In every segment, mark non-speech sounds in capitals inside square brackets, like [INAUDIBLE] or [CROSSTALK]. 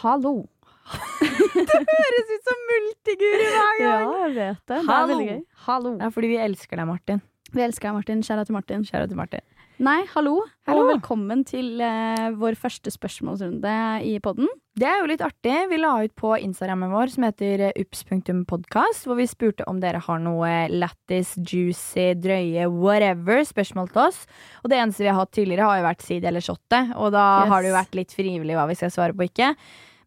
Hallo. [LAUGHS] Det høres ut som Multiguri hver gang! Ja, jeg vet det. Det er veldig gøy. Hallo. Det er fordi vi elsker deg, Martin. Vi elsker deg, Martin. Kjære til Martin. Kjære til Martin. Nei, hallo. Hallo. Og velkommen til uh, vår første spørsmålsrunde i podden. Det er jo litt artig. Vi la ut på Instagrammen vår som heter ups.podkast, hvor vi spurte om dere har noe lættis, juicy, drøye, whatever spørsmål til oss. Og det eneste vi har hatt tidligere, har jo vært side eller shotte, og da Yes. har det jo vært litt frivillig hva vi skal svare på ikke.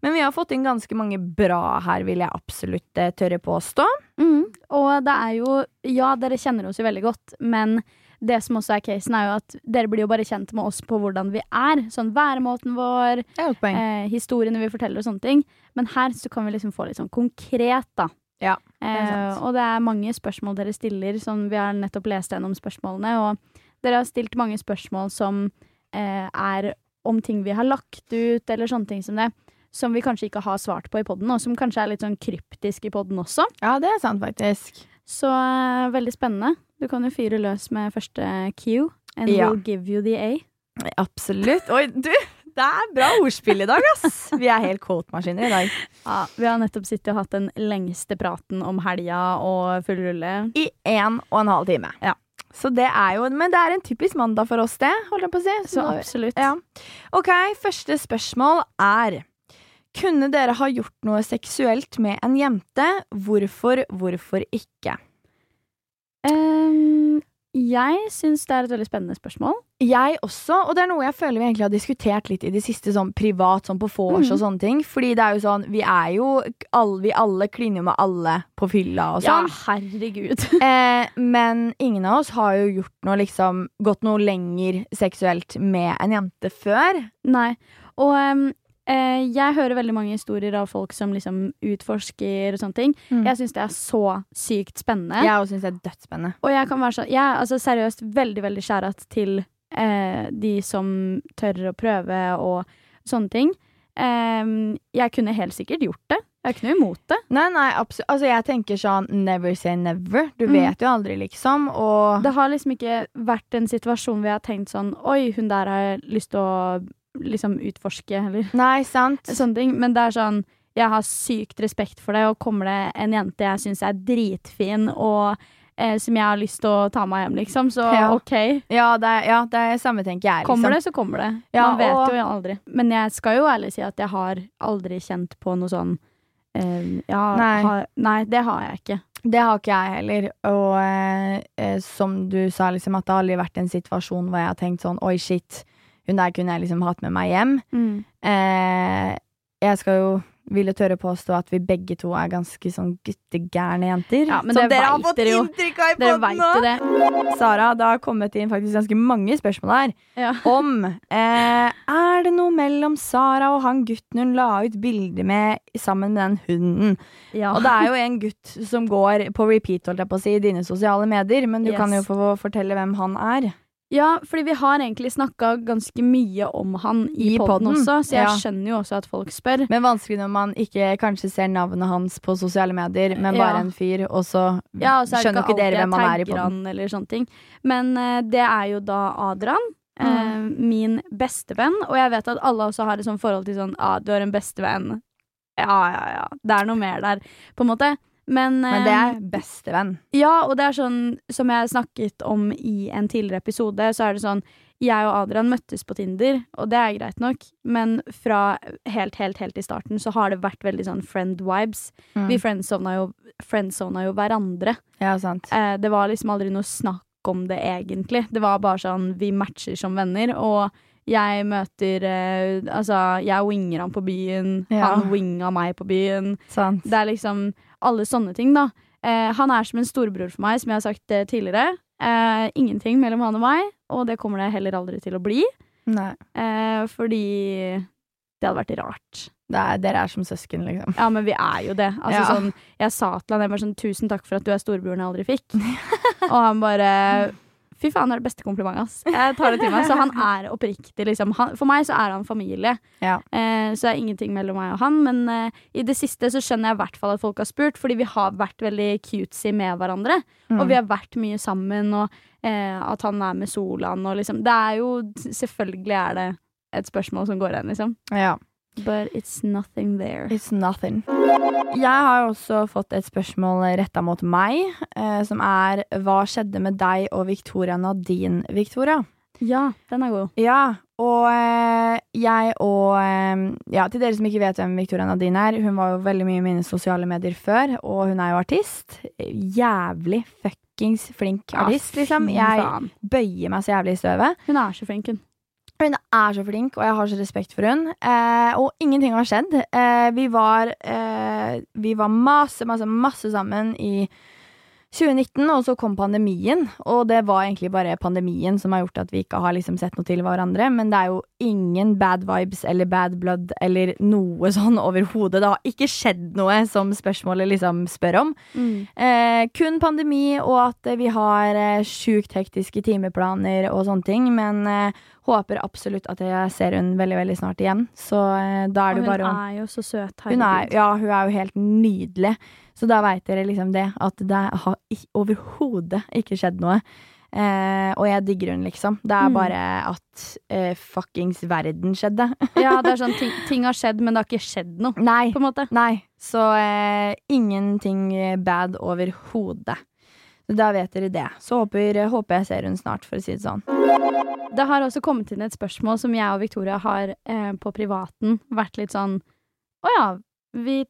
Men vi har fått inn ganske mange bra her, vil jeg absolutt eh, tørre påstå. Mm. Og det er jo Ja, dere kjenner oss jo veldig godt, men det som også er casen, er jo at dere blir jo bare kjent med oss på hvordan vi er. Sånn væremåten vår, Det eh, historiene vi forteller og sånne ting. Men her så kan vi liksom få litt sånn konkret, da. Ja, eh, er sant. og det er mange spørsmål dere stiller. som vi har nettopp lest gjennom spørsmålene, og dere har stilt mange spørsmål som eh, er om ting vi har lagt ut, eller sånne ting som det. Som vi kanskje ikke har svart på i poden, og som kanskje er litt sånn kryptisk i poden også. Ja, det er sant, faktisk. Så uh, veldig spennende. Du kan jo fyre løs med første Q. And Ja. we'll give you the A. Absolutt. Oi, du! Det er bra ordspill i dag, ass! Vi er helt quote-maskiner i dag. [LAUGHS] Ja, vi har nettopp sittet og hatt den lengste praten om helga og full rulle. I én og en halv time. Ja. Så det er jo Men det er en typisk mandag for oss, det. holder jeg på å si. Så Så absolutt. Ja. OK, første spørsmål er Kunne dere ha gjort noe seksuelt med en jente? Hvorfor, hvorfor ikke? Um, jeg syns det er et veldig spennende spørsmål. Jeg også, og det er noe jeg føler vi egentlig har diskutert litt i det siste, sånn privat, sånn på vors og Mhm. sånne ting. Fordi det er jo sånn, vi er jo alle, Vi alle kliner med alle på fylla og sånn. Ja, herregud. [LAUGHS] Eh, men ingen av oss har jo gjort noe liksom Gått noe lenger seksuelt med en jente før. Nei. Og eh, jeg hører veldig mange historier av folk som liksom utforsker og sånne ting. Mm. Jeg syns det er så sykt spennende. Jeg òg syns det er dødsspennende. Og jeg kan være sånn Jeg er altså seriøst veldig, veldig skjærat til eh, de som tør å prøve og sånne ting. Eh, jeg kunne helt sikkert gjort det. Jeg er ikke noe imot det. Nei, nei, absolutt. Altså, jeg tenker sånn never say never. Du Mm. vet jo aldri, liksom. Og Det har liksom ikke vært en situasjon hvor jeg har tenkt sånn Oi, hun der har lyst til å liksom utforske, eller Nei, sant. [LAUGHS] sånne ting. Men det er sånn Jeg har sykt respekt for det, og kommer det en jente jeg syns er dritfin, og eh, som jeg har lyst til å ta meg hjem, liksom, så Ja. OK. Ja, det, er- ja, det er samme tenker jeg. Liksom. Kommer det, så kommer det. Ja, Man vet og- jo aldri. Men jeg skal jo ærlig si at jeg har aldri kjent på noe sånn eh, ja, Nei. Har, nei, det har jeg ikke. Det har ikke jeg heller. Og eh, eh, som du sa, liksom, at det har aldri vært en situasjon hvor jeg har tenkt sånn oi, shit, hun der kunne jeg liksom hatt med meg hjem. Eh, jeg skal jo ville tørre påstå at vi begge to er ganske sånn guttegærne jenter. Ja, men Som dere har fått jo. inntrykk av i veit nå. det. Sara, det har kommet inn faktisk ganske mange spørsmål her Ja. om eh, Er det noe mellom Sara og han gutten hun la ut bilde med sammen med den hunden? Ja. Og det er jo en gutt som går på repeat holdt jeg på å si, i dine sosiale medier, men du Yes. kan jo få fortelle hvem han er. Ja, fordi vi har egentlig snakka ganske mye om han i, I podden podden, også, så jeg ja. skjønner jo også at folk spør. Men vanskelig når man ikke kanskje ser navnet hans på sosiale medier, men bare Ja. en fyr, og så, Ja, og så er skjønner ikke dere hvem han er i ting. Men uh, det er jo da Adrian. eh, Mm. min bestevenn. Og jeg vet at alle også har et sånt forhold til sånn ah, du har en bestevenn. Ja, ja, ja. Det er noe mer der, på en måte. Men, Men det eh, er bestevenn. Ja, og det er sånn som jeg snakket om i en tidligere episode, så er det sånn Jeg og Adrian møttes på Tinder, og det er greit nok, men fra helt, helt, helt i starten så har det vært veldig sånn friend-vibes. Mm. Vi friendzona jo, friendzona jo hverandre. Ja, sant. Eh, det var liksom aldri noe snakk om det, egentlig. Det var bare sånn vi matcher som venner, og jeg møter eh, Altså, jeg winger han på byen, Ja. han winga meg på byen. sant. Det er liksom alle sånne ting, da. Eh, han er som en storebror for meg, som jeg har sagt eh, tidligere. Eh, ingenting mellom han og meg, og det kommer det heller aldri til å bli. Nei. Eh, fordi det hadde vært rart. Er, dere er som søsken, liksom. Ja, men vi er jo det. Altså, Ja. sånn, jeg sa til han jeg bare sånn, 'Tusen takk for at du er storebroren jeg aldri fikk'. [LAUGHS] og han bare Fy faen, det er det beste komplimentet, ass. Jeg tar det til meg. Så han er oppriktig, liksom. Han, for meg så er han familie. Ja. Eh, så det er ingenting mellom meg og han. Men eh, i det siste så skjønner jeg i hvert fall at folk har spurt, fordi vi har vært veldig cutesy med hverandre. Mm. Og vi har vært mye sammen, og eh, at han er med Solan og liksom Det er jo Selvfølgelig er det et spørsmål som går igjen, liksom. Ja. But it's nothing there. It's nothing. Jeg har også fått et spørsmål retta mot meg, eh, som er Hva skjedde med deg og Victoria Nadine, Victoria? Ja, den er god. Ja, og eh, jeg og eh, Ja, til dere som ikke vet hvem Victoria Nadine er, hun var jo veldig mye i mine sosiale medier før, og hun er jo artist. Jævlig fuckings flink artist, liksom. Jeg bøyer meg så jævlig i støvet. Hun er så flink, hun. Hun er så flink, og jeg har så respekt for hun. Eh, og ingenting har skjedd. Eh, vi var eh, Vi var masse, masse, masse sammen i 2019, og så kom pandemien. Og det var egentlig bare pandemien som har gjort at vi ikke har liksom sett noe til hverandre. Men det er jo ingen bad vibes eller bad blood eller noe sånn overhodet. Det har ikke skjedd noe som spørsmålet liksom spør om. Eh, kun pandemi, og at vi har eh, sjukt hektiske timeplaner og sånne ting. Men eh, håper absolutt at jeg ser hun veldig veldig snart igjen. Så eh, da er det hun bare Hun er jo så søt. hun er, ja, hun er jo helt nydelig. Så da veit dere liksom det. At det har overhodet ikke skjedd noe. Eh, og jeg digger hun, liksom. Det er Mm. bare at eh, fuckings verden skjedde. [LAUGHS] Ja, det er sånn, ting, ting har skjedd, men det har ikke skjedd noe, Nei. Nei. Så eh, ingenting bad overhodet. Da vet dere det. Så håper, håper jeg ser hun snart, for å si det sånn. Det har også kommet inn et spørsmål som jeg og Victoria har eh, på privaten vært litt sånn Å ja, vi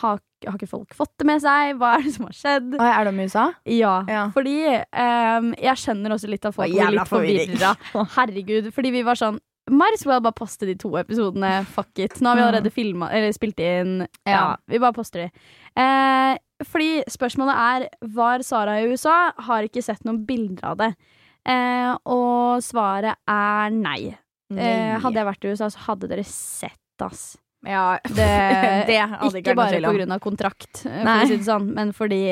har, har ikke folk fått det med seg? Hva er det som har skjedd? Oi, er det om USA? Ja, Ja. fordi ehm, jeg skjønner også litt at folk blir litt forvirra. [LAUGHS] Herregud, fordi vi var sånn Might as well bare poste de to episodene. Fuck it. Nå har vi allerede filmet, eller spilt inn. Ja, Ja. vi bare poster de. Eh, fordi spørsmålet er Var Sara i USA? Har ikke sett noen bilder av det. Eh, og svaret er nei. Eh, hadde jeg vært i USA, så hadde dere sett, ass. ja, [LAUGHS] Det, [LAUGHS] det hadde ikke bare på grunn av kontrakt, eh, for å si det sånn, men fordi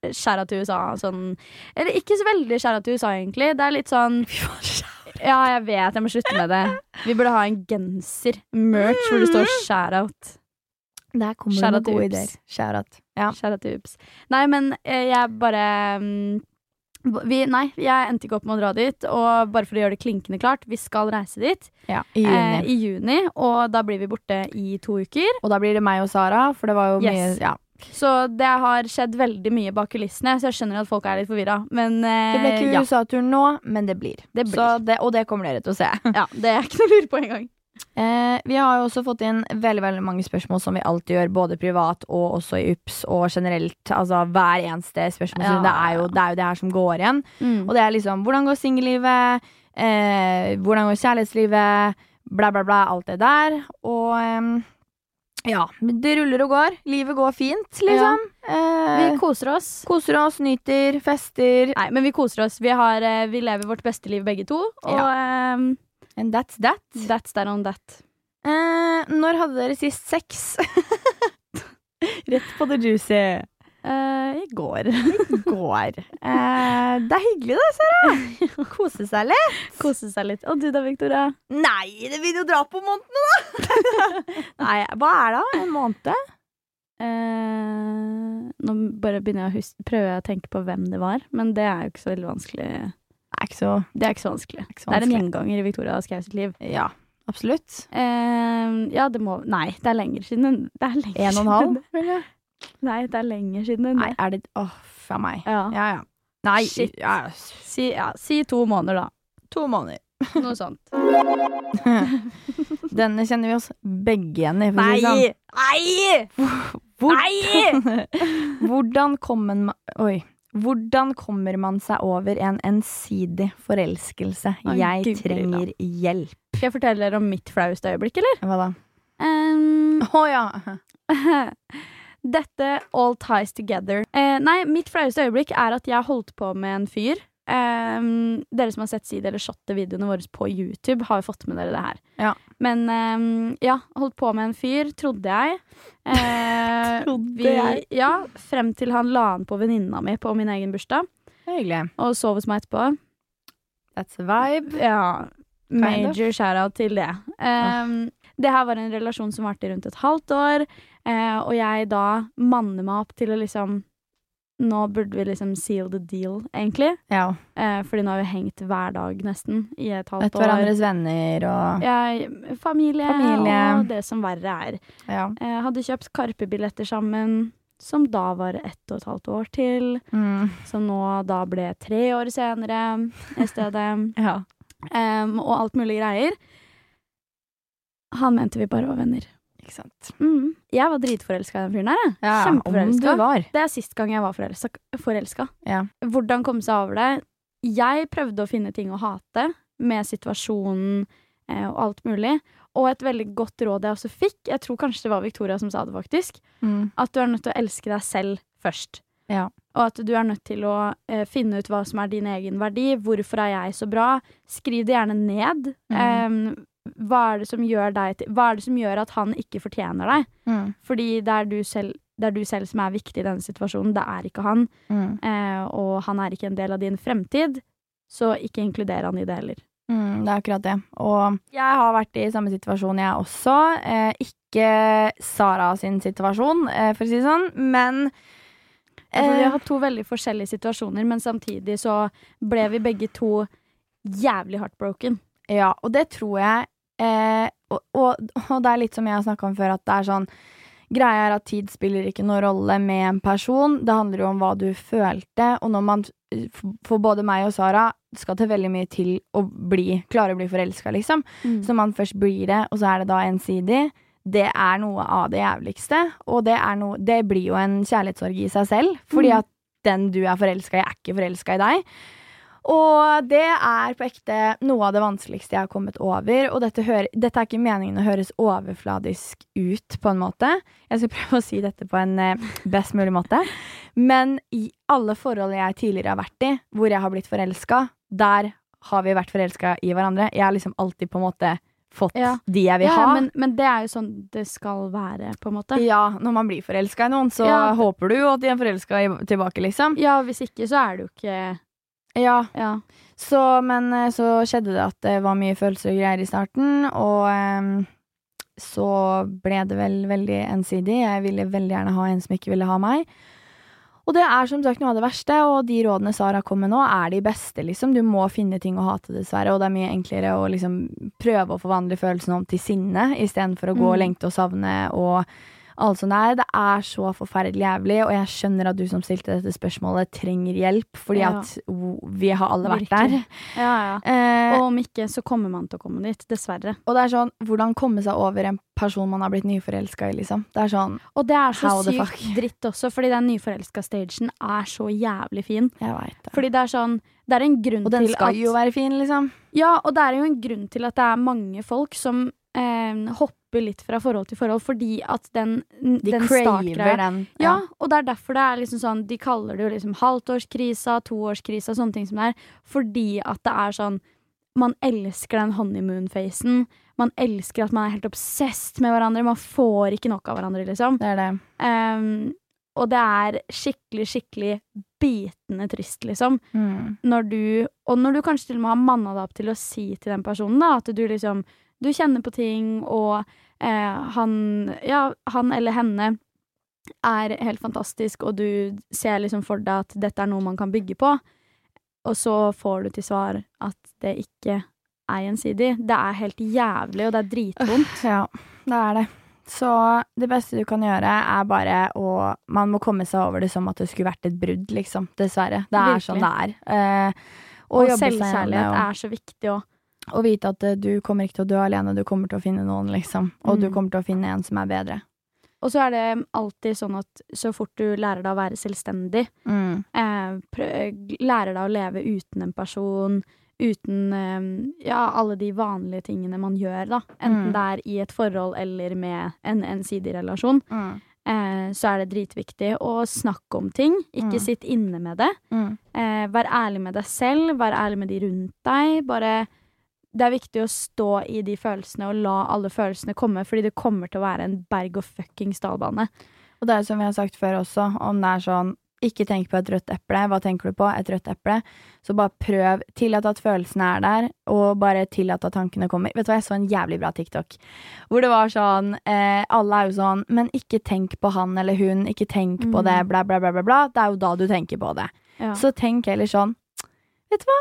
skjæra til USA sånn Eller ikke så veldig skjæra til USA, egentlig. Det er litt sånn [LAUGHS] Ja, jeg vet, jeg må slutte med det. Vi burde ha en genser, merch, hvor det står 'shout-out'. Der kommer det noen gode ideer. Shout out. Ja. Shout-out til Ups. Nei, men eh, jeg bare mm, vi, Nei, jeg endte ikke opp med å dra dit. Og bare for å gjøre det klinkende klart, vi skal reise dit ja. I eh, juni. i juni. Og da blir vi borte i to uker. Og da blir det meg og Sara, for det var jo Yes. mye ja. Så det har skjedd veldig mye bak kulissene, så jeg skjønner at folk er litt forvirra. Men eh, Det ble ikke ja. USA-turen nå, men det blir. Det blir. Så det, og det kommer dere til å se. ja, det er ikke noe å lure på engang. Eh, vi har jo også fått inn veldig veldig mange spørsmål som vi alltid gjør, både privat og også i UPS og generelt. Altså hver eneste spørsmål. Ja, det, er jo, det er jo det her som går igjen. Mm. Og det er liksom hvordan går singellivet? Eh, hvordan går kjærlighetslivet? Bla, bla, bla. Alt det der. Og eh, ja, det ruller og går. Livet går fint, liksom. Vi Eh, koser oss. koser oss, nyter, fester. Nei, men vi koser oss. Vi, har, eh, vi lever vårt beste liv begge to. Og ehm, And that's that. that's that on that. Eh, når hadde dere sist sex? [LAUGHS] Rett på the juicy. Eh, I går. Går. Eh, det er hyggelig da, Sara. [LAUGHS] Kose seg litt. Kose seg litt. Og du da, Victoria? Nei, det vil jo dra på månedene, da! [LAUGHS] Nei, hva er det? En måned? Eh, nå bare begynner jeg å jeg å tenke på hvem det var, men det er jo ikke så veldig vanskelig. Er ikke så, Det er ikke så vanskelig. ikke så Det er en gjenganger i Victoria Skaus sitt liv. Ja, absolutt. Eh, ja, det må Nei, det er lenger siden det. Er lenger En og en halv? Nei, det er lenger siden Nei, er det Åh, faen meg. Ja. Ja, ja. Nei, ja, Si, ja, si to måneder, da. to måneder. [LAUGHS] Noe sånt. [LAUGHS] Denne kjenner vi oss begge igjen i. Nei! sånn. Nei! Hvor, [LAUGHS] hvordan, kom en oi, hvordan kommer man seg over en ensidig forelskelse? Jeg Gud, trenger hjelp. Skal jeg fortelle dere om mitt flaueste øyeblikk, eller? Hva da? Um, oh, ja. [LAUGHS] Dette all ties together. Eh, nei, mitt flaueste øyeblikk er at jeg holdt på med en fyr. Ehm, dere som har sett Side eller Shotte-videoene våre på YouTube, har jo fått med dere det her. Ja. Men um, ja, holdt på med en fyr, trodde jeg. Uh, [LAUGHS] Trodde vi, jeg. Ja, frem til han la an på venninna mi på min egen bursdag, Hyggelig. og sov hos meg etterpå. That's a vibe. Ja, major shout-out til det. Um, det her var en relasjon som varte rundt et halvt år, uh, og jeg da manner meg opp til å liksom nå burde vi liksom seal the deal, egentlig. Ja. Eh, fordi nå har vi hengt hver dag nesten i et halvt Etter år. hverandres venner og Ja, familie, Familie. og det som verre er. Ja. Eh, hadde kjøpt Karpe-billetter sammen, som da var ett og et halvt år til. Mm. Som nå da ble tre år senere i stedet. [LAUGHS] ja. Em, og alt mulig greier. Han mente vi bare var venner. Ikke sant. Mm. Jeg var dritforelska i den fyren her. jeg. Ja, Kjempeforelska. Det er sist gang jeg var forelska. Ja. Hvordan komme seg over det? Jeg prøvde å finne ting å hate med situasjonen eh, og alt mulig. Og et veldig godt råd jeg også fikk, jeg tror kanskje det var Victoria som sa det, faktisk, Mm. at du er nødt til å elske deg selv først. Ja. Og at du er nødt til å eh, finne ut hva som er din egen verdi. Hvorfor er jeg så bra? Skriv det gjerne ned. Mm. Em, hva, er det som gjør deg hva er det som gjør at han ikke fortjener deg? Mm. Fordi det er du selv, det er du selv som er viktig i denne situasjonen. Det er ikke han. Mm. Eh, og han er ikke en del av din fremtid, så ikke inkluder han i det heller. Mm, det er akkurat det. Og jeg har vært i samme situasjon, jeg også. Eh, ikke Sara sin situasjon, eh, for å si det sånn, men altså, vi eh, har hatt to veldig forskjellige situasjoner, men samtidig så ble vi begge to jævlig heartbroken. Ja, og det tror jeg eh, og, og, og det er litt som jeg har snakka om før, at det er sånn Greia er at tid spiller ikke noen rolle med en person. Det handler jo om hva du følte. Og når man, for både meg og Sara, skal til veldig mye til å bli, klare å bli forelska, liksom. Mm. Så man først blir det, og så er det da ensidig. Det er noe av det jævligste. Og det, noe, det blir jo en kjærlighetssorg i seg selv. Fordi Mm. at den du er forelska i, er ikke forelska i deg. Og det er på ekte noe av det vanskeligste jeg har kommet over. Og dette, hører, dette er ikke meningen å høres overfladisk ut, på en måte. Jeg skal [LAUGHS] prøve å si dette på en eh, best mulig måte. Men i alle forhold jeg tidligere har vært i, hvor jeg har blitt forelska, der har vi vært forelska i hverandre. Jeg har liksom alltid på en måte fått Ja. de jeg vil Ja, ha. men, men det er jo sånn det skal være, på en måte. ja, når man blir forelska i noen, så Ja. håper du at de er forelska tilbake, liksom. Ja, hvis ikke så er det jo ikke Ja, Ja. Så, men eh, så skjedde det at det var mye følelser og greier i starten, og um, så ble det vel veldig ensidig. Jeg ville veldig gjerne ha en som ikke ville ha meg. Og det er som sagt noe av det verste, og de rådene Sara kom med nå, er de beste, liksom. Du må finne ting å hate, dessverre, og det er mye enklere å liksom prøve å forvandle følelsene om til sinne, istedenfor å gå og Mm. lengte og savne og alt sånt der. Det er så forferdelig jævlig, og jeg skjønner at du som stilte dette spørsmålet, trenger hjelp, fordi Ja. at vi har alle vært Virkelig. der. Ja, ja. Eh, Og om ikke, så kommer man til å komme dit. Dessverre. og det er sånn, hvordan komme seg over en person man har blitt nyforelska i, liksom. Det er sånn, Og det er så sykt dritt også, fordi den nyforelska-stagen er så jævlig fin. jeg det. Fordi det er sånn Det er en grunn og den til skal at jo være fin, liksom. Ja, og det er jo en grunn til at det er mange folk som eh, hopper litt fra forhold til forhold, fordi at den, De den startgreia- den. Ja, og det er derfor det er liksom sånn De kaller det jo liksom halvtårskrisa, toårskrisa, sånne ting som det er. Fordi at det er sånn Man elsker den honeymoon-facen. Man elsker at man er helt obsessed med hverandre. Man får ikke nok av hverandre, liksom. Det er det. Um, og det er skikkelig, skikkelig bitende trist, liksom. Mm. Når du Og når du kanskje til og med har manna deg opp til å si til den personen da, at du liksom Du kjenner på ting, og eh, han Ja, han eller henne er helt fantastisk, og du ser liksom for deg at dette er noe man kan bygge på, og så får du til svar at det ikke er gjensidig. Det er helt jævlig, og det er dritvondt. Ja, det er det. Så det beste du kan gjøre, er bare å Man må komme seg over det som at det skulle vært et brudd, liksom. Dessverre. Det er Virkelig. sånn det er. Eh, Og, det, selvkjærlighet er så viktig òg. Og vite at eh, du kommer ikke til å dø alene, du kommer til å finne noen, liksom. Og du Mm. kommer til å finne en som er bedre. Og så er det alltid sånn at så fort du lærer deg å være selvstendig, Mm. eh, lærer deg å leve uten en person, uten eh, ja, alle de vanlige tingene man gjør, da. Enten Mm. det er i et forhold eller med en ensidig relasjon. Mm. Eh, så er det dritviktig å snakke om ting. Ikke Mm. sitt inne med det. Mm. Eh, vær ærlig med deg selv, vær ærlig med de rundt deg. Bare Det er viktig å stå i de følelsene og la alle følelsene komme, fordi det kommer til å være en berg- og fuckings dalbane. Og det er som vi har sagt før også, om det er sånn ikke tenk på et rødt eple. Hva tenker du på? Et rødt eple. Så bare prøv. Tillat at følelsene er der, og bare tillat at tankene kommer. Vet du hva, jeg så en jævlig bra TikTok hvor det var sånn eh, Alle er jo sånn Men ikke tenk på han eller hun, ikke tenk mm. på det, bla, bla, bla, bla, bla. Det er jo da du tenker på det. Ja. Så tenk heller sånn Vet du hva?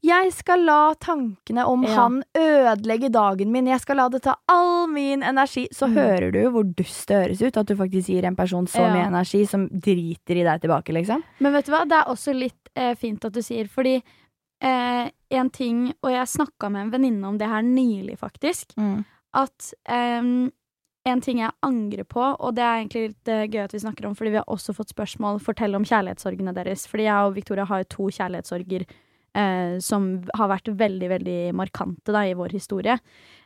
Jeg skal la tankene om ja. han ødelegge dagen min. Jeg skal la det ta all min energi. Så mm. hører du hvor dust det høres ut at du faktisk gir en person så ja. mye energi som driter i deg tilbake, liksom. Men vet du hva, det er også litt eh, fint at du sier, fordi eh, en ting Og jeg snakka med en venninne om det her nylig, faktisk. Mm. At eh, en ting jeg angrer på, og det er egentlig litt uh, gøy at vi snakker om, fordi vi har også fått spørsmål Fortell om kjærlighetssorgene deres. Fordi jeg og Victoria har jo to kjærlighetssorger eh, som har vært veldig, veldig markante da, i vår historie.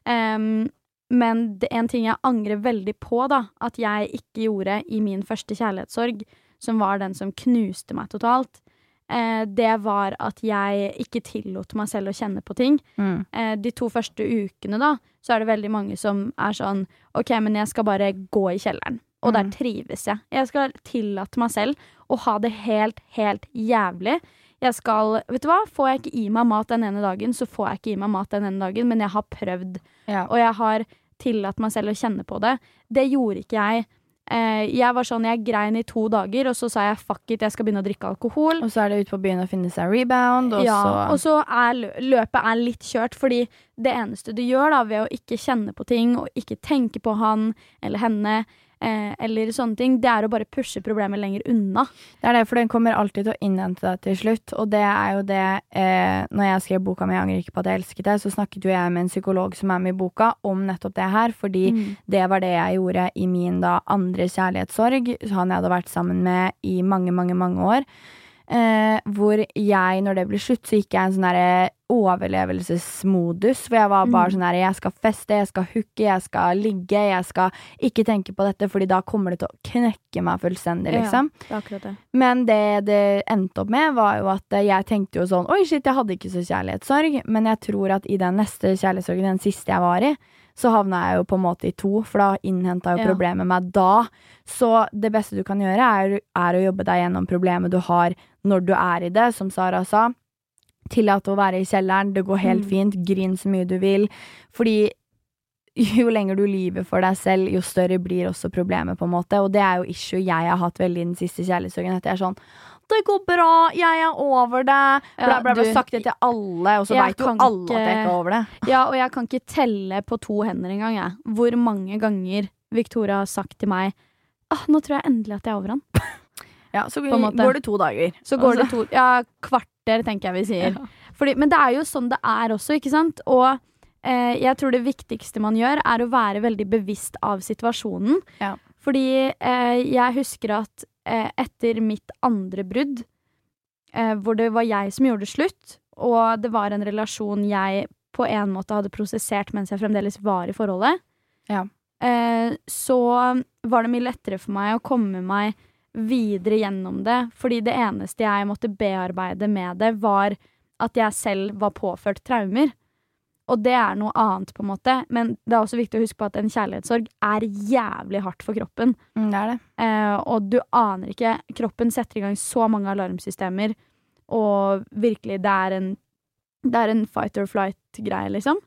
Um, men det, en ting jeg angrer veldig på, da, at jeg ikke gjorde i min første kjærlighetssorg, som var den som knuste meg totalt, eh, det var at jeg ikke tillot meg selv å kjenne på ting. Mm. Eh, de to første ukene, da, så er det veldig mange som er sånn OK, men jeg skal bare gå i kjelleren. Og mm. der trives jeg. Jeg skal tillate meg selv å ha det helt, helt jævlig. Jeg skal Vet du hva, får jeg ikke i meg mat den ene dagen, så får jeg ikke i meg mat den ene dagen, men jeg har prøvd. Ja. Og jeg har tillatt meg selv å kjenne på det. Det gjorde ikke jeg. Eh, jeg var sånn, jeg grein i to dager, og så sa jeg fuck it, jeg skal begynne å drikke alkohol. Og så er det ut på byen å finne seg rebound, og ja, så Og så er løpet er litt kjørt, fordi det eneste du gjør da, ved å ikke kjenne på ting, og ikke tenke på han eller henne, eh, eller sånne ting, det er å bare pushe problemet lenger unna. Det er det, for den kommer alltid til å innhente deg til slutt. Og det er jo det eh, Når jeg skrev boka mi 'Jeg angrer ikke på at jeg elsket deg', så snakket jo jeg med en psykolog som er med i boka, om nettopp det her. Fordi mm. det var det jeg gjorde i min da andre kjærlighetssorg. Han jeg hadde vært sammen med i mange, mange, mange år. Eh, hvor jeg, når det ble slutt, så gikk jeg i en sånn overlevelsesmodus. Hvor jeg var bare mm. sånn her Jeg skal feste, jeg skal hooke, jeg skal ligge. Jeg skal ikke tenke på dette, Fordi da kommer det til å knekke meg fullstendig, liksom. Ja, det det. Men det det endte opp med, var jo at jeg tenkte jo sånn Oi, shit, jeg hadde ikke så kjærlighetssorg. Men jeg tror at i den neste kjærlighetssorgen, den siste jeg var i, så havna jeg jo på en måte i to, for da innhenta jo problemet meg da. Så det beste du kan gjøre, er, er, å jobbe deg gjennom problemet du har når du er i det, som Sara sa. Tillat å være i kjelleren, det går helt mm. fint, grin så mye du vil. Fordi jo lenger du lyver for deg selv, jo større blir også problemet, på en måte. Og det er jo issue jeg har hatt veldig den siste kjærlighetssorgen. At jeg er sånn det går bra, jeg er over det. Bla, bla, bla. Sagt det til alle, og så veit jo alle ikke, at jeg ikke er over det. Ja, og jeg kan ikke telle på to hender engang, jeg. Hvor mange ganger Victoria har sagt til meg ah, nå tror jeg endelig at jeg er over han. [LAUGHS] ja, så går det to dager. Så går det to Ja, kvarter, tenker jeg vi sier. Ja. Fordi, men det er jo sånn det er også, ikke sant? Og eh, jeg tror det viktigste man gjør, er å være veldig bevisst av situasjonen. Ja. Fordi eh, jeg husker at etter mitt andre brudd, eh, hvor det var jeg som gjorde det slutt, og det var en relasjon jeg på en måte hadde prosessert mens jeg fremdeles var i forholdet, ja. eh, så var det mye lettere for meg å komme meg videre gjennom det, fordi det eneste jeg måtte bearbeide med det, var at jeg selv var påført traumer. Og det er noe annet, på en måte. Men det er også viktig å huske på at en kjærlighetssorg er jævlig hardt for kroppen. Mm, det det. Eh, og du aner ikke Kroppen setter i gang så mange alarmsystemer, og virkelig, det er en, det er en fight or flight-greie, liksom.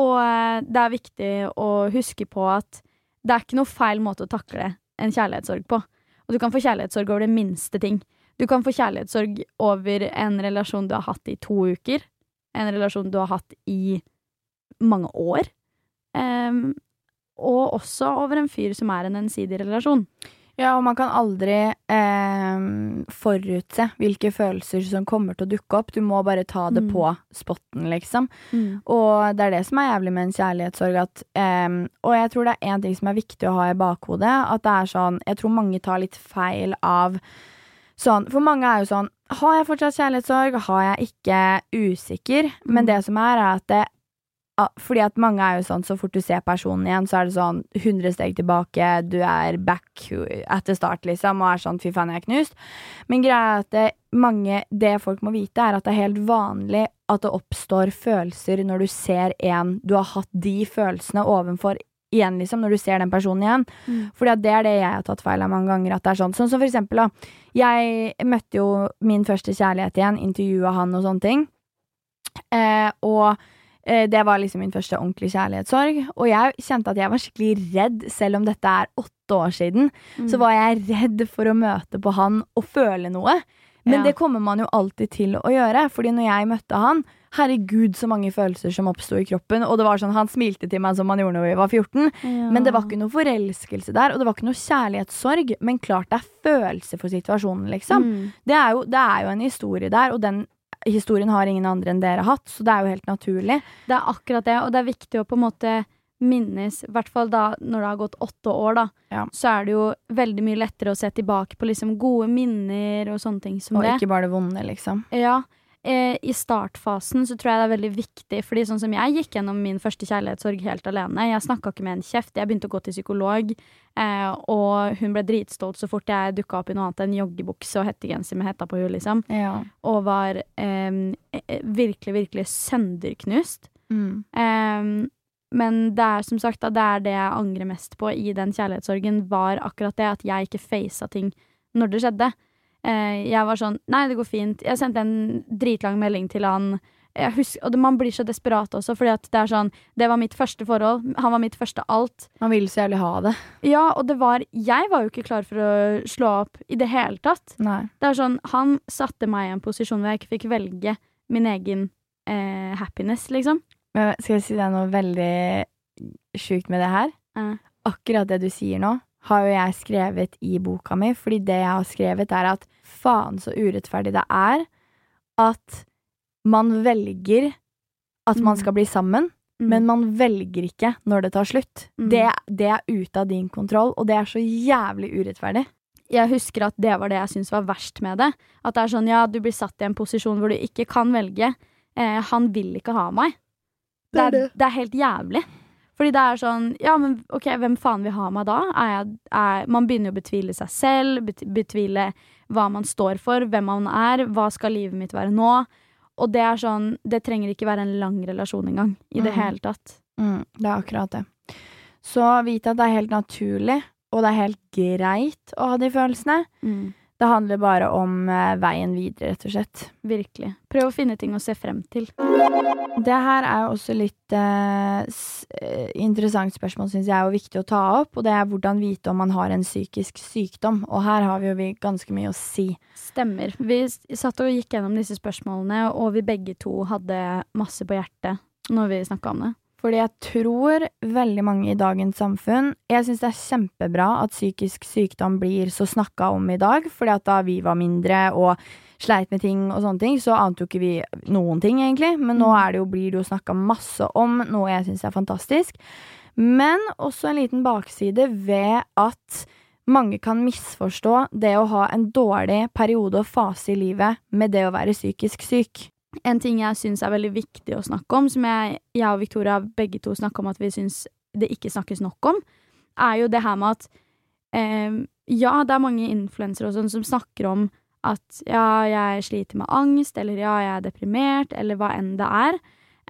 Og eh, det er viktig å huske på at det er ikke noe feil måte å takle en kjærlighetssorg på. Og du kan få kjærlighetssorg over det minste ting. Du kan få kjærlighetssorg over en relasjon du har hatt i to uker en relasjon du har hatt i mange år. Um, og også over en fyr som er en ensidig relasjon. Ja, og man kan aldri eh, forutse hvilke følelser som kommer til å dukke opp. Du må bare ta det mm. på spotten, liksom. Mm. Og det er det som er jævlig med en kjærlighetssorg. At, eh, og jeg tror det er én ting som er viktig å ha i bakhodet. At det er sånn Jeg tror mange tar litt feil av sånn For mange er jo sånn har jeg fortsatt kjærlighetssorg? Har jeg ikke? Usikker. Men det som er, er at det fordi at mange er jo sånn, så fort du ser personen igjen, så er det sånn 100 steg tilbake, du er back etter start, liksom, og er sånn fy faen, jeg er knust. Men greia er at det, mange, det folk må vite, er at det er helt vanlig at det oppstår følelser når du ser en du har hatt de følelsene ovenfor igjen, liksom, når du ser den personen igjen. Mm. For det er det jeg har tatt feil av mange ganger. At det er sånn. Sånn som for eksempel, da. Jeg møtte jo min første kjærlighet igjen, intervjua han og sånne ting. Eh, og eh, det var liksom min første ordentlige kjærlighetssorg. Og jeg kjente at jeg var skikkelig redd, selv om dette er åtte år siden. Mm. Så var jeg redd for å møte på han og føle noe. Men ja. det kommer man jo alltid til å gjøre. Fordi når jeg møtte han, herregud, så mange følelser som oppsto i kroppen. Og det var sånn, han smilte til meg som han gjorde når vi var 14. Ja. Men det var ikke noe forelskelse der, og det var ikke noe kjærlighetssorg. Men klart det er følelse for situasjonen, liksom. Mm. Det, er jo, det er jo en historie der, og den historien har ingen andre enn dere hatt, så det er jo helt naturlig. Det er akkurat det, og det er viktig å på en måte minnes, i hvert fall da når det har gått åtte år, da, ja. så er det jo veldig mye lettere å se tilbake på liksom gode minner og sånne ting som og det. Og ikke bare det vonde, liksom. Ja. Eh, I startfasen så tror jeg det er veldig viktig, fordi sånn som jeg gikk gjennom min første kjærlighetssorg helt alene. Jeg snakka ikke med en kjeft. Jeg begynte å gå til psykolog, eh, og hun ble dritstolt så fort jeg dukka opp i noe annet enn joggebukse og hettegenser med hetta på huet, liksom. Ja. Og var eh, eh virkelig, virkelig sønderknust. Mm. Men det er som sagt det er det jeg angrer mest på i den kjærlighetssorgen, var akkurat det at jeg ikke faca ting når det skjedde. Eh, jeg var sånn Nei, det går fint. Jeg sendte en dritlang melding til han. Husker, og man blir så desperat også, fordi at det er sånn Det var mitt første forhold. Han var mitt første alt. Man vil så jævlig ha det. Ja, og det var Jeg var jo ikke klar for å slå opp i det hele tatt. Nei. Det er sånn Han satte meg i en posisjon hvor jeg ikke fikk velge min egen eh, happiness, liksom. Men skal jeg si deg noe veldig sjukt med det her? Mm. Akkurat det du sier nå, har jo jeg skrevet i boka mi, fordi det jeg har skrevet, er at faen så urettferdig det er at man velger at mm. man skal bli sammen, mm. men man velger ikke når det tar slutt. Mm. Det, det, er ute av din kontroll, og det er så jævlig urettferdig. Jeg husker at det var det jeg syntes var verst med det. At det er sånn, ja, du blir satt i en posisjon hvor du ikke kan velge. Eh, han vil ikke ha meg. Det er, det er, helt jævlig. Fordi det er sånn Ja, men OK, hvem faen vil ha meg da? Jeg, er, man begynner jo å betvile seg selv, betvile hva man står for, hvem man er, hva skal livet mitt være nå? Og det er sånn Det trenger ikke være en lang relasjon engang. I det mm. hele tatt. Mm, det er akkurat det. Så vite at det er helt naturlig, og det er helt greit å ha de følelsene. Mm. Det handler bare om eh, veien videre, rett og slett. Virkelig. Prøv å finne ting å se frem til. Det her er jo også litt eh, eh interessant spørsmål, syns jeg, og viktig å ta opp. Og det er hvordan vite om man har en psykisk sykdom. Og her har vi jo vi ganske mye å si. Stemmer. Vi satt og gikk gjennom disse spørsmålene, og vi begge to hadde masse på hjertet når vi snakka om det. Fordi jeg tror veldig mange i dagens samfunn Jeg syns det er kjempebra at psykisk sykdom blir så snakka om i dag, fordi at da vi var mindre og sleit med ting og sånne ting, så ante jo ikke vi noen ting, egentlig. Men nå mm. det jo, blir det jo snakka masse om, noe jeg syns er fantastisk. Men også en liten bakside ved at mange kan misforstå det å ha en dårlig periode og fase i livet med det å være psykisk syk en ting jeg syns er veldig viktig å snakke om, som jeg, jeg og Victoria begge to snakker om at vi syns det ikke snakkes nok om, er jo det her med at eh, Ja, det er mange influensere og sånn som snakker om at ja, jeg sliter med angst, eller ja, jeg er deprimert, eller hva enn det er.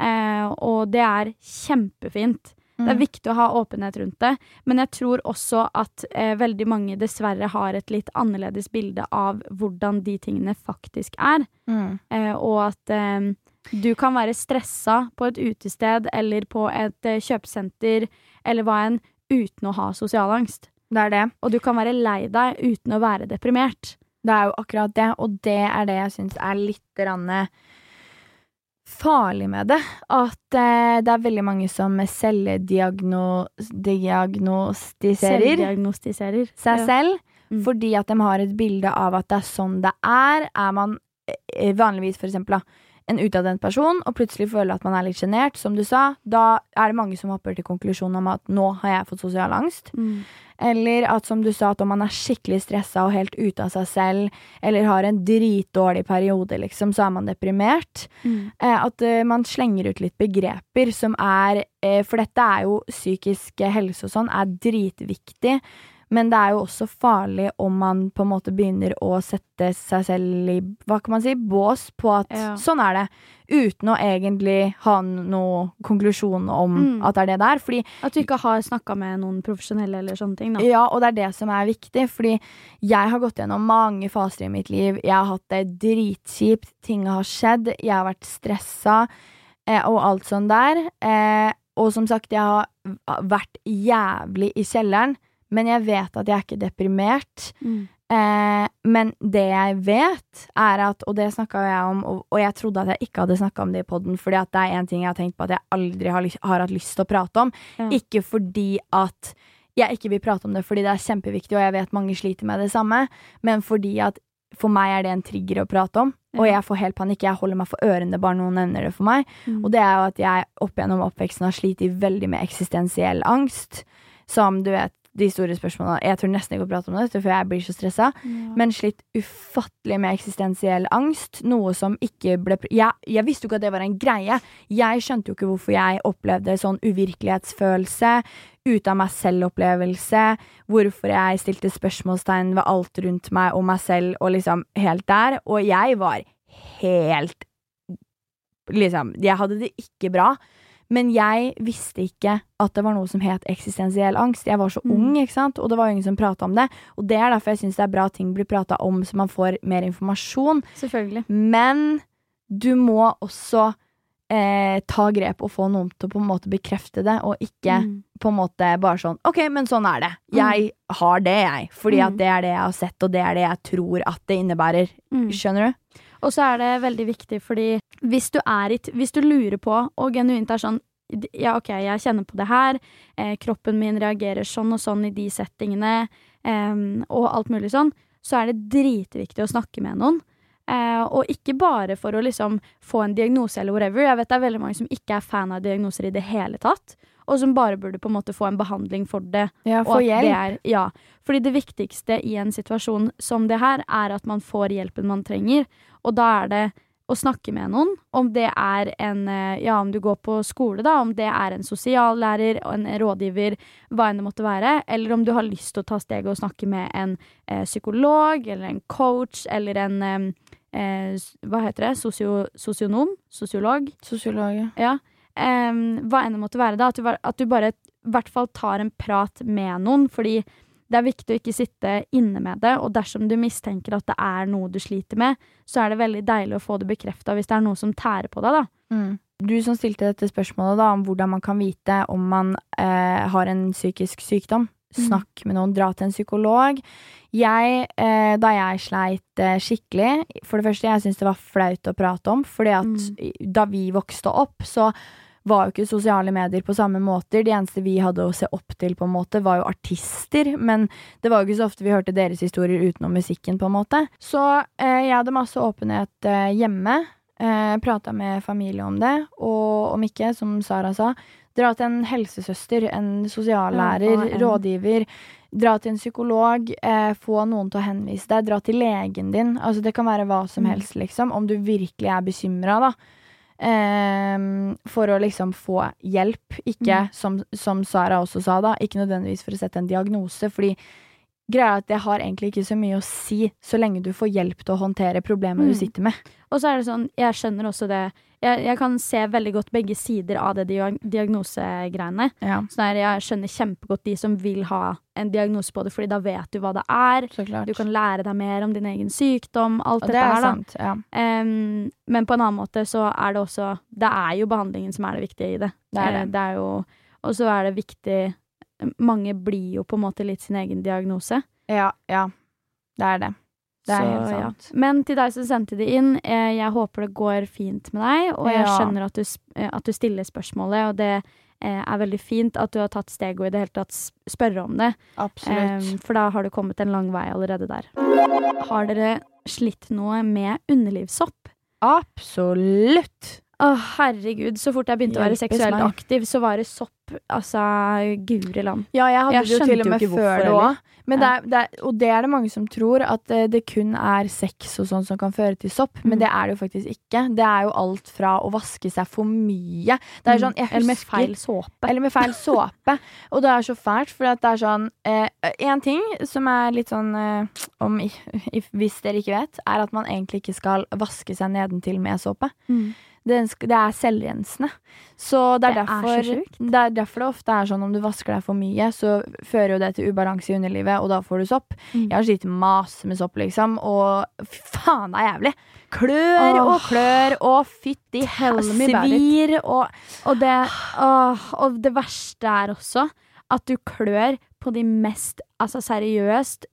Eh, og det er kjempefint. Mm. Det er viktig å ha åpenhet rundt det, men jeg tror også at eh, veldig mange dessverre har et litt annerledes bilde av hvordan de tingene faktisk er. Mm. Eh, og at eh, du kan være stressa på et utested eller på et eh, kjøpesenter eller hva enn uten å ha sosial angst. Det er det. Og du kan være lei deg uten å være deprimert. Det er jo akkurat det, og det er det jeg syns er litt rann, farlig med det. At eh, det er veldig mange som selvdiagnostiserer Selvdiagnostiserer seg ja. selv. Mm. Fordi at de har et bilde av at det er sånn det er. Er man eh, vanligvis for eksempel da, en utadvendt person og plutselig føler at man er litt sjenert, som du sa, da er det mange som hopper til konklusjonen om at nå har jeg fått sosial angst. Mm. Eller at som du sa, at om man er skikkelig stressa og helt ute av seg selv, eller har en dritdårlig periode, liksom, så er man deprimert. Mm. Eh, at uh, man slenger ut litt begreper som er eh, For dette er jo psykisk helse og sånn, er dritviktig. Men det er jo også farlig om man på en måte begynner å sette seg selv i hva kan man si, bås på at Ja. sånn er det. Uten å egentlig ha noen konklusjon om Mm. at det er det det er. Fordi At du ikke har snakka med noen profesjonelle eller sånne ting. Da. Ja, og det er det som er viktig, fordi jeg har gått gjennom mange faser i mitt liv. Jeg har hatt det dritkjipt, ting har skjedd, jeg har vært stressa eh, og alt sånn der. Eh, og som sagt, jeg har vært jævlig i kjelleren, men jeg vet at jeg er ikke deprimert. Mm. Eh, men det jeg vet, er at Og det snakka jeg om, og, og jeg trodde at jeg ikke hadde snakka om det i poden, fordi at det er en ting jeg har tenkt på at jeg aldri har, har hatt lyst til å prate om. Ja. Ikke fordi at jeg ikke vil prate om det fordi det er kjempeviktig, og jeg vet mange sliter med det samme, men fordi at for meg er det en trigger å prate om, og jeg får helt panikk. Jeg holder meg for ørene bare noen nevner det for meg. Mm. Og det er jo at jeg opp gjennom oppveksten har slitt veldig med eksistensiell angst. Som du vet, de store spørsmålene Jeg tør nesten ikke å prate om det, for jeg blir så stressa. Ja. Men slitt ufattelig med eksistensiell angst. Noe som ikke ble jeg, jeg visste jo ikke at det var en greie. Jeg skjønte jo ikke hvorfor jeg opplevde sånn uvirkelighetsfølelse, ut av meg selv-opplevelse. Hvorfor jeg stilte spørsmålstegn ved alt rundt meg og meg selv, og liksom helt der. Og jeg var helt Liksom, jeg hadde det ikke bra. Men jeg visste ikke at det var noe som het eksistensiell angst. Jeg var så Mm. ung, ikke sant? og det var ingen som prata om det. Og det er derfor jeg syns det er bra at ting blir prata om, så man får mer informasjon. Selvfølgelig. Men du må også eh, ta grep og få noen til å på en måte bekrefte det, og ikke Mm. på en måte bare sånn OK, men sånn er det. Jeg har det, jeg. Fordi Mm. at det er det jeg har sett, og det er det jeg tror at det innebærer. Mm. Skjønner du? Og så er det veldig viktig, fordi hvis du, er hvis du lurer på, og genuint er sånn Ja, OK, jeg kjenner på det her. Eh, kroppen min reagerer sånn og sånn i de settingene, Eh, og alt mulig sånn. Så er det dritviktig å snakke med noen. Eh, og ikke bare for å liksom få en diagnose eller whatever. Jeg vet det er veldig mange som ikke er fan av diagnoser i det hele tatt. Og som bare burde på en måte få en behandling for det. Ja, få hjelp. Det er, ja, fordi det viktigste i en situasjon som det her, er at man får hjelpen man trenger. Og da er det å snakke med noen, om det er en eh, Ja, om du går på skole, da, om det er en sosiallærer, en rådgiver, hva enn det måtte være, eller om du har lyst til å ta steget og snakke med en eh, psykolog eller en coach eller en eh, Hva heter det? Sosio, sosionom? Sosiolog? Sosiolog. Ja. Em, hva enn det måtte være, da. At du, at du bare i hvert fall tar en prat med noen. Fordi det er viktig å ikke sitte inne med det. Og dersom du mistenker at det er noe du sliter med, så er det veldig deilig å få det bekrefta hvis det er noe som tærer på deg, da. Mm. Du som stilte dette spørsmålet da, om hvordan man kan vite om man eh, har en psykisk sykdom. Mm. Snakk med noen, dra til en psykolog. Jeg, eh, da jeg sleit eh, skikkelig For det første, jeg syntes det var flaut å prate om. Fordi at Mm. da vi vokste opp, så var jo ikke sosiale medier på samme måter. De eneste vi hadde å se opp til, på en måte, var jo artister. Men det var jo ikke så ofte vi hørte deres historier utenom musikken, på en måte. Så eh, jeg hadde masse åpenhet eh, hjemme. Eh, Prata med familie om det, og om ikke, som Sara sa, dra til en helsesøster, en sosiallærer, Ja, rådgiver. Dra til en psykolog, eh, få noen til å henvise deg. Dra til legen din. Altså Det kan være hva som Mm. helst, liksom. Om du virkelig er bekymra, da. Ehm, for å liksom få hjelp. Ikke, Mm. som, som Sara også sa, da, ikke nødvendigvis for å sette en diagnose. Fordi greia er at det har egentlig ikke så mye å si, så lenge du får hjelp til å håndtere problemet Mm. du sitter med. Og så er det sånn, jeg skjønner også det Jeg, jeg kan se veldig godt begge sider av det diag diagnosegreiene. Ja, her, jeg skjønner kjempegodt de som vil ha en diagnose på det, fordi da vet du hva det er. Du kan lære deg mer om din egen sykdom, alt Og det dette er her, sant. Ja. um, men på en annen måte så er det også Det er jo behandlingen som er det viktige i det. Det er det. det er jo, og så er det viktig Mange blir jo på en måte litt sin egen diagnose. ja, ja. Det er det. Det er Så, helt ja. Men til deg som sendte det inn, eh, jeg håper det går fint med deg. Og jeg Ja. skjønner at du, eh, at du stiller spørsmålet, og det eh, er veldig fint at du har tatt steget og i det hele tatt spørre om det. Absolutt. For da har du kommet en lang vei allerede der. Har dere slitt noe med underlivssopp? Absolutt. Å, herregud. Så fort jeg begynte å være seksuelt meg. aktiv, så var det sopp. Altså, guri land. Ja, jeg hadde Jeg det jo til og med før det òg. Men Ja. og det er det mange som tror, at eh, det kun er sex og sånn som kan føre til sopp. Men Mm. det er det jo faktisk ikke. Det er jo alt fra å vaske seg for mye Det er sånn, jeg Mm. Eller med feil såpe. Eller med feil såpe. [LAUGHS] og det er så fælt, for det er sånn Én ting som er litt sånn eh, om, [LAUGHS] Hvis dere ikke vet, er at man egentlig ikke skal vaske seg nedentil med såpe. Mm. Det er selvrensende. Så det er, Det er så derfor, sjukt. det er derfor det ofte er sånn om du vasker deg for mye, så fører jo det til ubalanse i underlivet, og da får du sopp. Mm. Jeg har slitt masse med sopp, liksom, og faen, det er jævlig. Klør oh. og klør og fytti svir og Og det, oh, og det verste er også at du klør på de mest Altså seriøst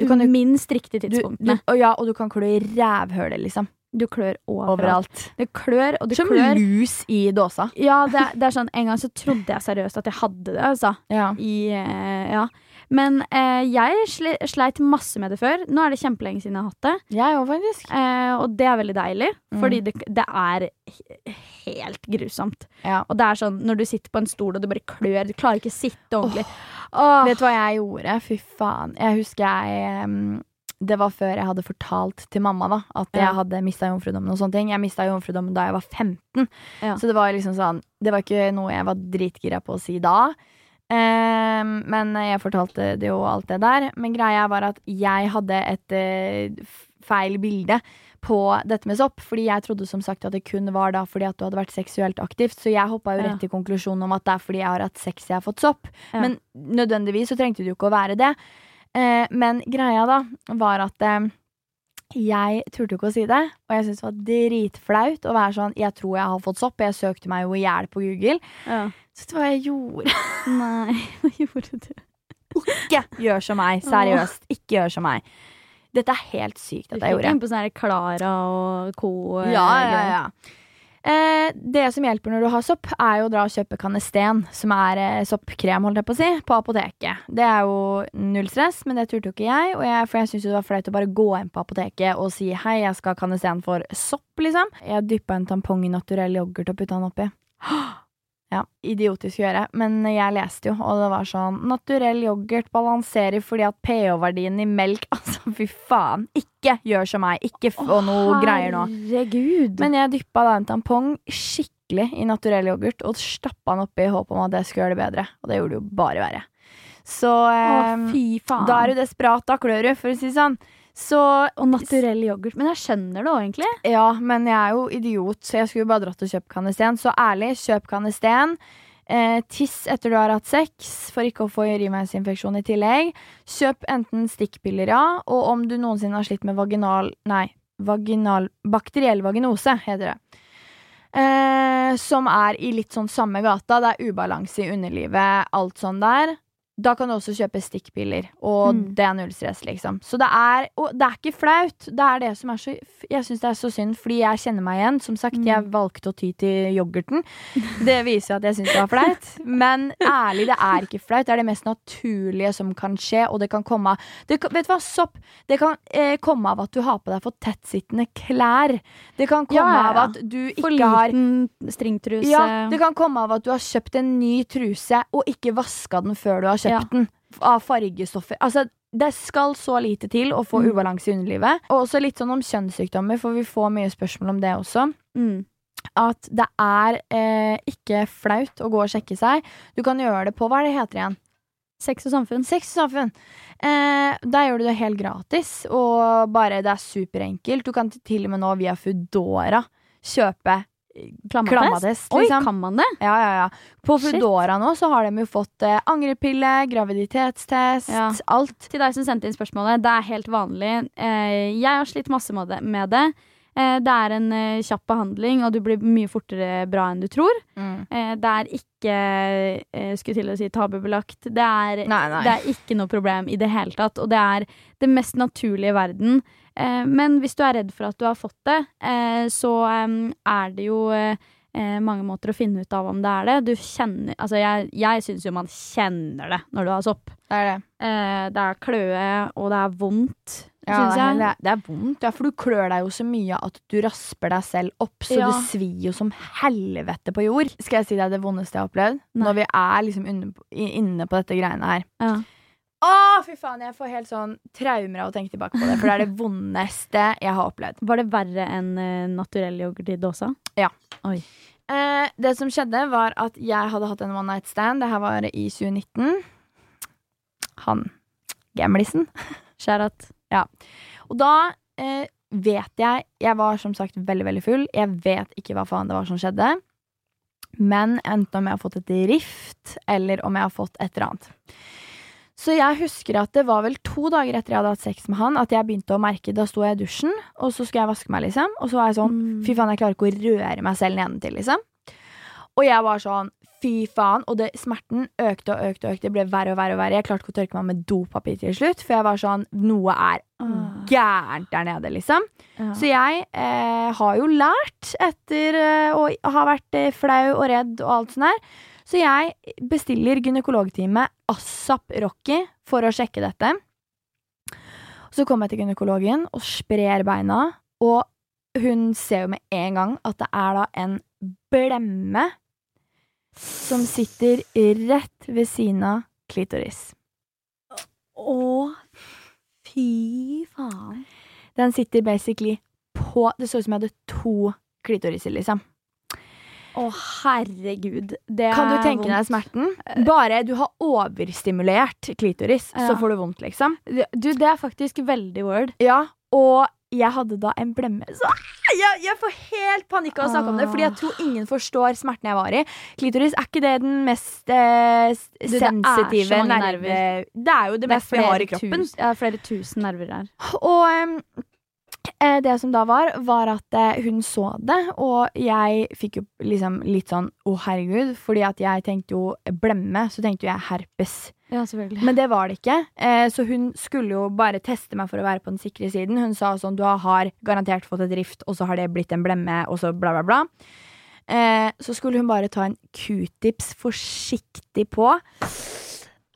Du kan minst riktige du, du, tidspunktene. og ja, og du kan klø i rævhølet, liksom. Du, klør overalt. Overalt. Det klør, og det Som klør. lus i dåsa. Ja, det, det er sånn En gang så trodde jeg seriøst at jeg hadde det, altså. Ja. I, eh, ja. Men eh, jeg sleit masse med det før. Nå er det kjempelenge siden jeg har hatt det. Jeg også, faktisk. Eh, og det er veldig deilig, Mm. fordi det, det er helt grusomt. Ja. Og det er sånn når du sitter på en stol og du bare klør, du klarer ikke å sitte ordentlig. Åh. Vet du hva jeg gjorde? Fy faen. Jeg husker jeg em, Det var før jeg hadde fortalt til mamma da at Ja. jeg hadde mista jomfrudommen. og sånne ting Jeg mista jomfrudommen da jeg var 15. Ja. Så det var liksom sånn Det var ikke noe jeg var dritgira på å si da. Em, men jeg fortalte det jo alt det der. Men greia var at jeg hadde et eh, feil bilde på dette med sopp. Fordi jeg trodde som sagt at det kun var da fordi at du hadde vært seksuelt aktivt. Så jeg hoppa jo rett til konklusjonen om at det er fordi jeg har hatt sex jeg har fått sopp. Ja. Men nødvendigvis så trengte det jo ikke å være det. Eh, men greia da var at eh, jeg turte ikke å si det, og jeg syntes det var dritflaut å være sånn Jeg tror jeg har fått sopp. Jeg søkte meg jo i hjel på Google. Ja. Så vet du hva jeg gjorde? [LAUGHS] Nei, hva gjorde du? Ikke gjør som meg. Seriøst. Ikke gjør som meg. Dette er helt sykt Du at jeg fikk inn på sånn Klara og co. eh, Ja, ja, ja. Eh, det som hjelper når du har sopp, er jo å dra og kjøpe Canesten, som er eh, soppkrem, holdt jeg på å si, på apoteket. Det er jo null stress, men det turte jo ikke jeg, jeg for jeg syntes det var flaut å bare gå inn på apoteket og si hei, jeg skal ha Canesten for sopp, liksom. Jeg dyppa en tampong i naturell yoghurt og putta den oppi. Ja, idiotisk å gjøre, men jeg leste jo, og det var sånn Naturell yoghurt balanserer fordi at pH-verdien i melk [LAUGHS] Altså, fy faen! Ikke gjør som meg! Ikke få noe greier nå. Herregud. Men jeg dyppa da en tampong skikkelig i naturell yoghurt og stappa den oppi i håp om at det skulle gjøre det bedre. Og det gjorde det jo bare verre. Så eh, faen. da er du desperat, da klør du, for å si det sånn. Så og naturell yoghurt. Men jeg skjønner det òg, egentlig. ja, men jeg er jo idiot, så jeg skulle bare dratt og kjøpt kanisten Så ærlig, kjøp kanisten Eh, tiss etter du har hatt sex, for ikke å få urinveisinfeksjon i tillegg. Kjøp enten stikkpiller, ja, og om du noensinne har slitt med vaginal Nei, vaginal bakteriell vaginose, heter det. Eh, som er i litt sånn samme gata. Det er ubalanse i underlivet, alt sånn der. Da kan du også kjøpe stikkpiller, og Mm. det er null stress, liksom. Så det er Og det er ikke flaut. Det er det som er så Jeg syns det er så synd, fordi jeg kjenner meg igjen. Som sagt, Mm. jeg valgte å ty til yoghurten. Det viser at jeg syns det var flaut. Men ærlig, det er ikke flaut. Det er det mest naturlige som kan skje, og det kan komme av det Vet du hva, sopp? Det kan eh, komme av at du har på deg for tettsittende klær. Det kan komme Ja, ja, av at du For ikke har liten stringtruse. ja, det kan komme av at du har kjøpt en ny truse og ikke vaska den før du har kjøpt Ja. Av fargestoffer. Altså, det skal så lite til å få Mm. ubalanse i underlivet. Og også litt sånn om kjønnssykdommer, for vi får mye spørsmål om det også. Mm. At det er eh, ikke flaut å gå og sjekke seg. Du kan gjøre det på Hva er det heter igjen? Sex og samfunn. Sex og samfunn. Eh, der gjør du det helt gratis, og bare det er superenkelt. Du kan til og med nå via Foodora kjøpe Klammatest? Liksom. Oi, kan man det? Ja, ja, ja. På. Foodora nå så har de jo fått eh, angrepille, graviditetstest, Ja. alt. Til deg som sendte inn spørsmålet, det er helt vanlig. Eh, jeg har slitt masse med det. Med det. Eh, det er en eh, kjapp behandling, og du blir mye fortere bra enn du tror. Eh, det er ikke eh, skulle til å si tabubelagt. Det er, Nei, nei. det er ikke noe problem i det hele tatt. Og det er det mest naturlige i verden. Eh, men hvis du er redd for at du har fått det, eh, så eh, er det jo eh, mange måter å finne ut av om det er det. Du kjenner Altså, jeg, jeg syns jo man kjenner det når du har sopp. Det er det. Det er kløe, og det er vondt. Ja, syns det, jeg. det, er, det er vondt, ja, for du klør deg jo så mye at du rasper deg selv opp, så Ja. det svir jo som helvete på jord. Skal jeg si deg det vondeste jeg har opplevd? Nei. Når vi er liksom inne på, inne på dette greiene her. Ja. Å, fy faen, jeg får helt sånn traumer av å tenke tilbake på det, for det er det [LAUGHS] vondeste jeg har opplevd. Var det verre enn uh, naturell yoghurt i dåsa? Eh, det som skjedde, var at jeg hadde hatt en one night stand. Det her var i 2019. Han gamlisen. [LAUGHS] Skjærat. Og da eh, vet jeg Jeg var som sagt veldig, veldig full. Jeg vet ikke hva faen det var som skjedde. Men enten om jeg har fått et rift, eller om jeg har fått et eller annet. Så jeg husker at det var vel to dager etter jeg hadde hatt sex med han, at jeg begynte å merke Da sto jeg i dusjen, og så skulle jeg vaske meg, liksom. Og så var jeg sånn Mm. Fy faen, jeg klarer ikke å røre meg selv nedentil, liksom. Og jeg var sånn Fy faen. Og det, smerten økte og økte og økte. Det ble verre og verre. og verre Jeg klarte ikke å tørke meg med dopapir til slutt, for jeg var sånn Noe er Ah. gærent der nede, liksom. Ja. Så jeg eh, har jo lært etter eh, å ha vært eh, flau og redd og alt sånt der. Så jeg bestiller gynekologtime ASAP Rocky for å sjekke dette. Så kommer jeg til gynekologen og sprer beina, og hun ser jo med en gang at det er da en blemme som sitter rett ved siden av klitoris. Å, fy faen. Den sitter basically på Det så ut som jeg hadde to klitoriser, liksom. Å, herregud. Det Kan du tenke tenke deg smerten? Bare du har overstimulert klitoris, Ja. så får du vondt, liksom. Du, det er faktisk veldig word. Ja, og jeg hadde da en blemme. Så jeg, jeg får helt panikk av å snakke om det, fordi jeg tror ingen forstår smerten jeg var i. Klitoris, er ikke det den mest eh, Du, det er sensitive nerven. Det er jo det, meste vi har i kroppen. Det ja, flere tusen nerver der. Og em, eh, det som da var, var at eh, hun så det, og jeg fikk jo liksom litt sånn å herregud, fordi at jeg tenkte jo blemme, så tenkte jo jeg herpes. Ja, selvfølgelig. Men det var det ikke, eh, så hun skulle jo bare teste meg for å være på den sikre siden. Hun sa sånn, du har garantert fått et rift, og så har det blitt en blemme, og så bla bla bla. Eh, så skulle hun bare ta en q-tips forsiktig på.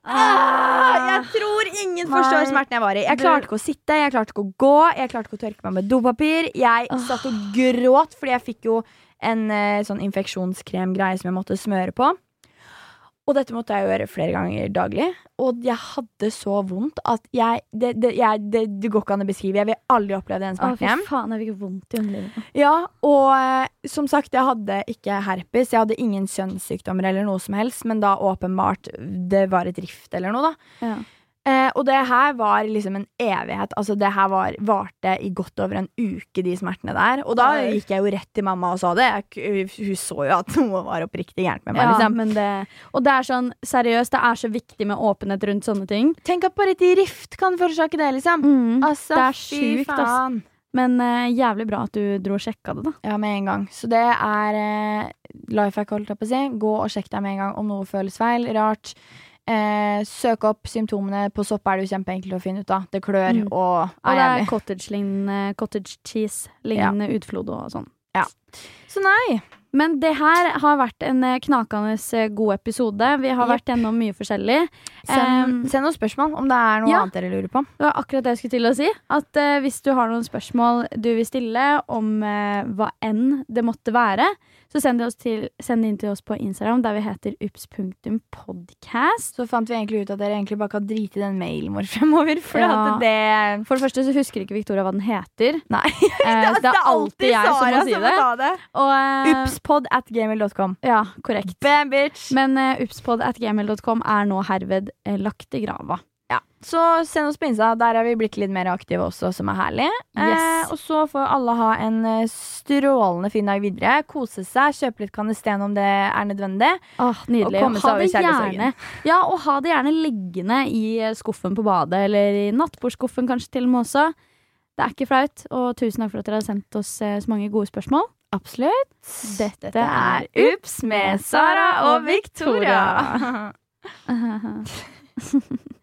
Ah, jeg tror ingen forstår smerten jeg var i. Jeg klarte ikke å sitte, jeg klarte ikke å gå, jeg klarte ikke å tørke meg med dopapir. Jeg satt og gråt, fordi jeg fikk jo en eh, sånn infeksjonskremgreie som jeg måtte smøre på. Og dette måtte jeg gjøre flere ganger daglig. Og jeg hadde så vondt at jeg Det, det, jeg, det, det går ikke an å beskrive. Jeg vil aldri oppleve den Å, smerten fy igjen. faen, jeg fikk vondt i underlivet. Ja, og eh, som sagt, jeg hadde ikke herpes. Jeg hadde ingen kjønnssykdommer eller noe som helst, men da åpenbart det var et rift eller noe, da. Ja. Eh, og det her var liksom en evighet. Altså det her var, varte i godt over en uke, de smertene der. Og da gikk jeg jo rett til mamma og sa det. Jeg, hun så jo at [LAUGHS] noe var oppriktig gærent med meg. Ja, liksom. men det, og det er sånn, seriøst, det er så viktig med åpenhet rundt sånne ting. Tenk at bare et rift kan forårsake det, liksom. Mm. Altså, det er sjukt, faen. Men eh, jævlig bra at du dro og sjekka det, da. Ja, med en gang. Så det er eh, life hack, holdt jeg på å si. Gå og sjekk deg med en gang om noe føles feil, rart. Eh, søk opp symptomene. På sopp er det jo kjempeenkelt å finne ut av. Det klør Mm. og Og er det er cottage-lignende cottage cheese-lignende utflod og sånn. Så nei. Men det her har vært en eh, knakende eh, god episode. Vi har yep. vært gjennom mye forskjellig. Send, Um, send noen spørsmål om det er noe ja. annet dere lurer på. Det var akkurat det jeg skulle til å si. At uh, hvis du har noen spørsmål du vil stille om uh, hva enn det måtte være, så send det, oss til, send det inn til oss på Instagram, der vi heter ups.podcast. Så fant vi egentlig ut at dere egentlig bare kan drite i den mailen vår [LAUGHS] fremover. For Ja. det For det første så husker ikke Victoria hva den heter. Nei. [LAUGHS] det, er, det er alltid jeg som må si det. det. Og, eh, Upspod at gmail.com. Ja, korrekt. Bam, bitch. Men uh, upspod at gmail.com er nå herved eh, lagt i grava. Ja. Så send oss på Insta. Der er vi blitt litt mer aktive også, som er herlig. Yes. Eh, og så får alle ha en eh, strålende fin dag videre. Kose seg, kjøpe litt kanesten om det er nødvendig. Åh, nydelig. Og komme seg over kjærlighetssorgen. ja, og ha det gjerne liggende i eh, skuffen på badet, eller i nattbordskuffen kanskje til og med også. Det er ikke flaut, og tusen takk for at dere har sendt oss eh, så mange gode spørsmål. Absolutt. Dette, Dette er Ups med Sara og. Victoria. [LAUGHS] [LAUGHS]